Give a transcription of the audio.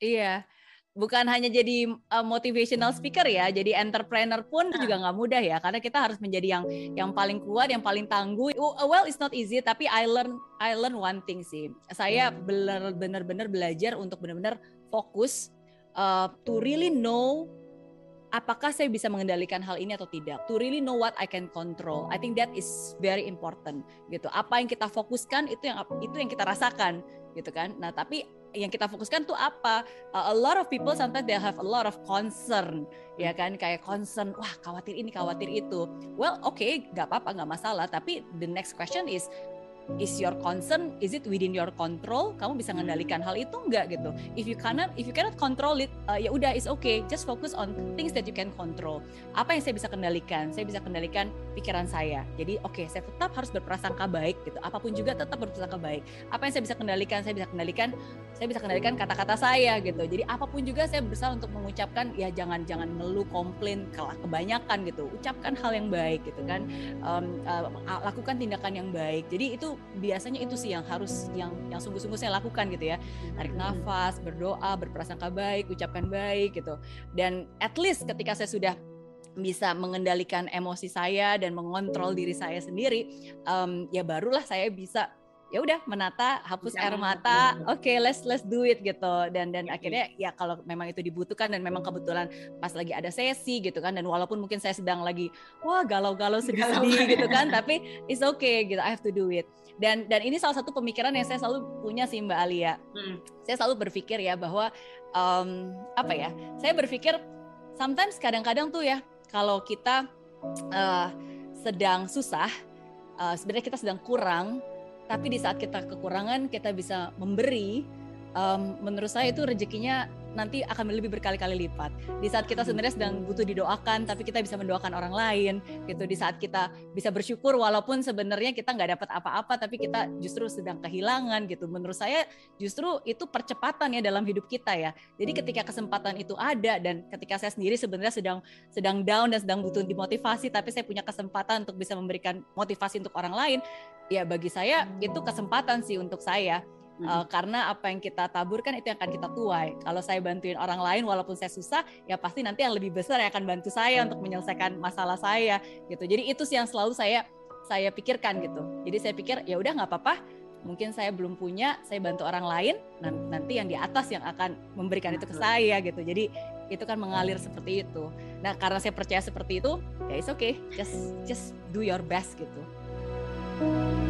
Iya bukan hanya jadi uh, motivational speaker ya, jadi entrepreneur pun itu juga nggak mudah ya, karena kita harus menjadi yang yang paling kuat, yang paling tangguh. Well, it's not easy, tapi I learn I learn one thing sih. Saya benar-benar belajar untuk benar-benar fokus uh, to really know apakah saya bisa mengendalikan hal ini atau tidak. To really know what I can control. I think that is very important gitu. Apa yang kita fokuskan itu yang itu yang kita rasakan gitu kan. Nah, tapi yang kita fokuskan tuh apa? Uh, a lot of people sometimes they have a lot of concern, ya kan? Kayak concern, wah khawatir ini, khawatir itu. Well, oke, okay, nggak apa-apa, nggak masalah. Tapi the next question is, is your concern is it within your control? Kamu bisa mengendalikan hal itu enggak gitu? If you cannot if you cannot control it uh, ya udah it's okay. Just focus on things that you can control. Apa yang saya bisa kendalikan? Saya bisa kendalikan pikiran saya. Jadi oke okay, saya tetap harus berprasangka baik gitu. Apa pun juga tetap berprasangka baik. Apa yang saya bisa kendalikan? Saya bisa kendalikan saya bisa kendalikan kata-kata saya gitu. Jadi apa pun juga saya berusaha untuk mengucapkan ya jangan jangan ngeluh komplain kalah kebanyakan gitu. Ucapkan hal yang baik gitu kan. Um, uh, lakukan tindakan yang baik. Jadi itu biasanya itu sih yang harus yang yang sungguh-sungguh saya lakukan gitu ya tarik hmm. nafas berdoa berprasangka baik ucapkan baik gitu dan at least ketika saya sudah bisa mengendalikan emosi saya dan mengontrol diri saya sendiri um, ya barulah saya bisa ya udah menata hapus air mata oke okay, let's let's do it gitu. Dan dan akhirnya ya kalau memang itu dibutuhkan dan memang kebetulan pas lagi ada sesi gitu kan. Dan walaupun mungkin saya sedang lagi wah galau-galau sedih-sedih gitu kan tapi it's okay gitu I have to do it. Dan dan ini salah satu pemikiran yang saya selalu punya sih Mbak Alia. Hmm. saya selalu berpikir ya bahwa um, apa ya saya berpikir sometimes kadang-kadang tuh ya kalau kita uh, sedang susah uh, sebenarnya kita sedang kurang tapi di saat kita kekurangan kita bisa memberi um, menurut saya itu rezekinya nanti akan lebih berkali-kali lipat. Di saat kita sebenarnya sedang butuh didoakan, tapi kita bisa mendoakan orang lain, gitu. Di saat kita bisa bersyukur, walaupun sebenarnya kita nggak dapat apa-apa, tapi kita justru sedang kehilangan, gitu. Menurut saya justru itu percepatan ya dalam hidup kita ya. Jadi ketika kesempatan itu ada dan ketika saya sendiri sebenarnya sedang sedang down dan sedang butuh dimotivasi, tapi saya punya kesempatan untuk bisa memberikan motivasi untuk orang lain, ya bagi saya itu kesempatan sih untuk saya uh, karena apa yang kita taburkan itu yang akan kita tuai. Kalau saya bantuin orang lain walaupun saya susah, ya pasti nanti yang lebih besar yang akan bantu saya untuk menyelesaikan masalah saya gitu. Jadi itu sih yang selalu saya saya pikirkan gitu. Jadi saya pikir ya udah nggak apa-apa. Mungkin saya belum punya, saya bantu orang lain, nanti yang di atas yang akan memberikan itu ke saya gitu. Jadi itu kan mengalir seperti itu. Nah karena saya percaya seperti itu, ya it's okay, just just do your best gitu. Di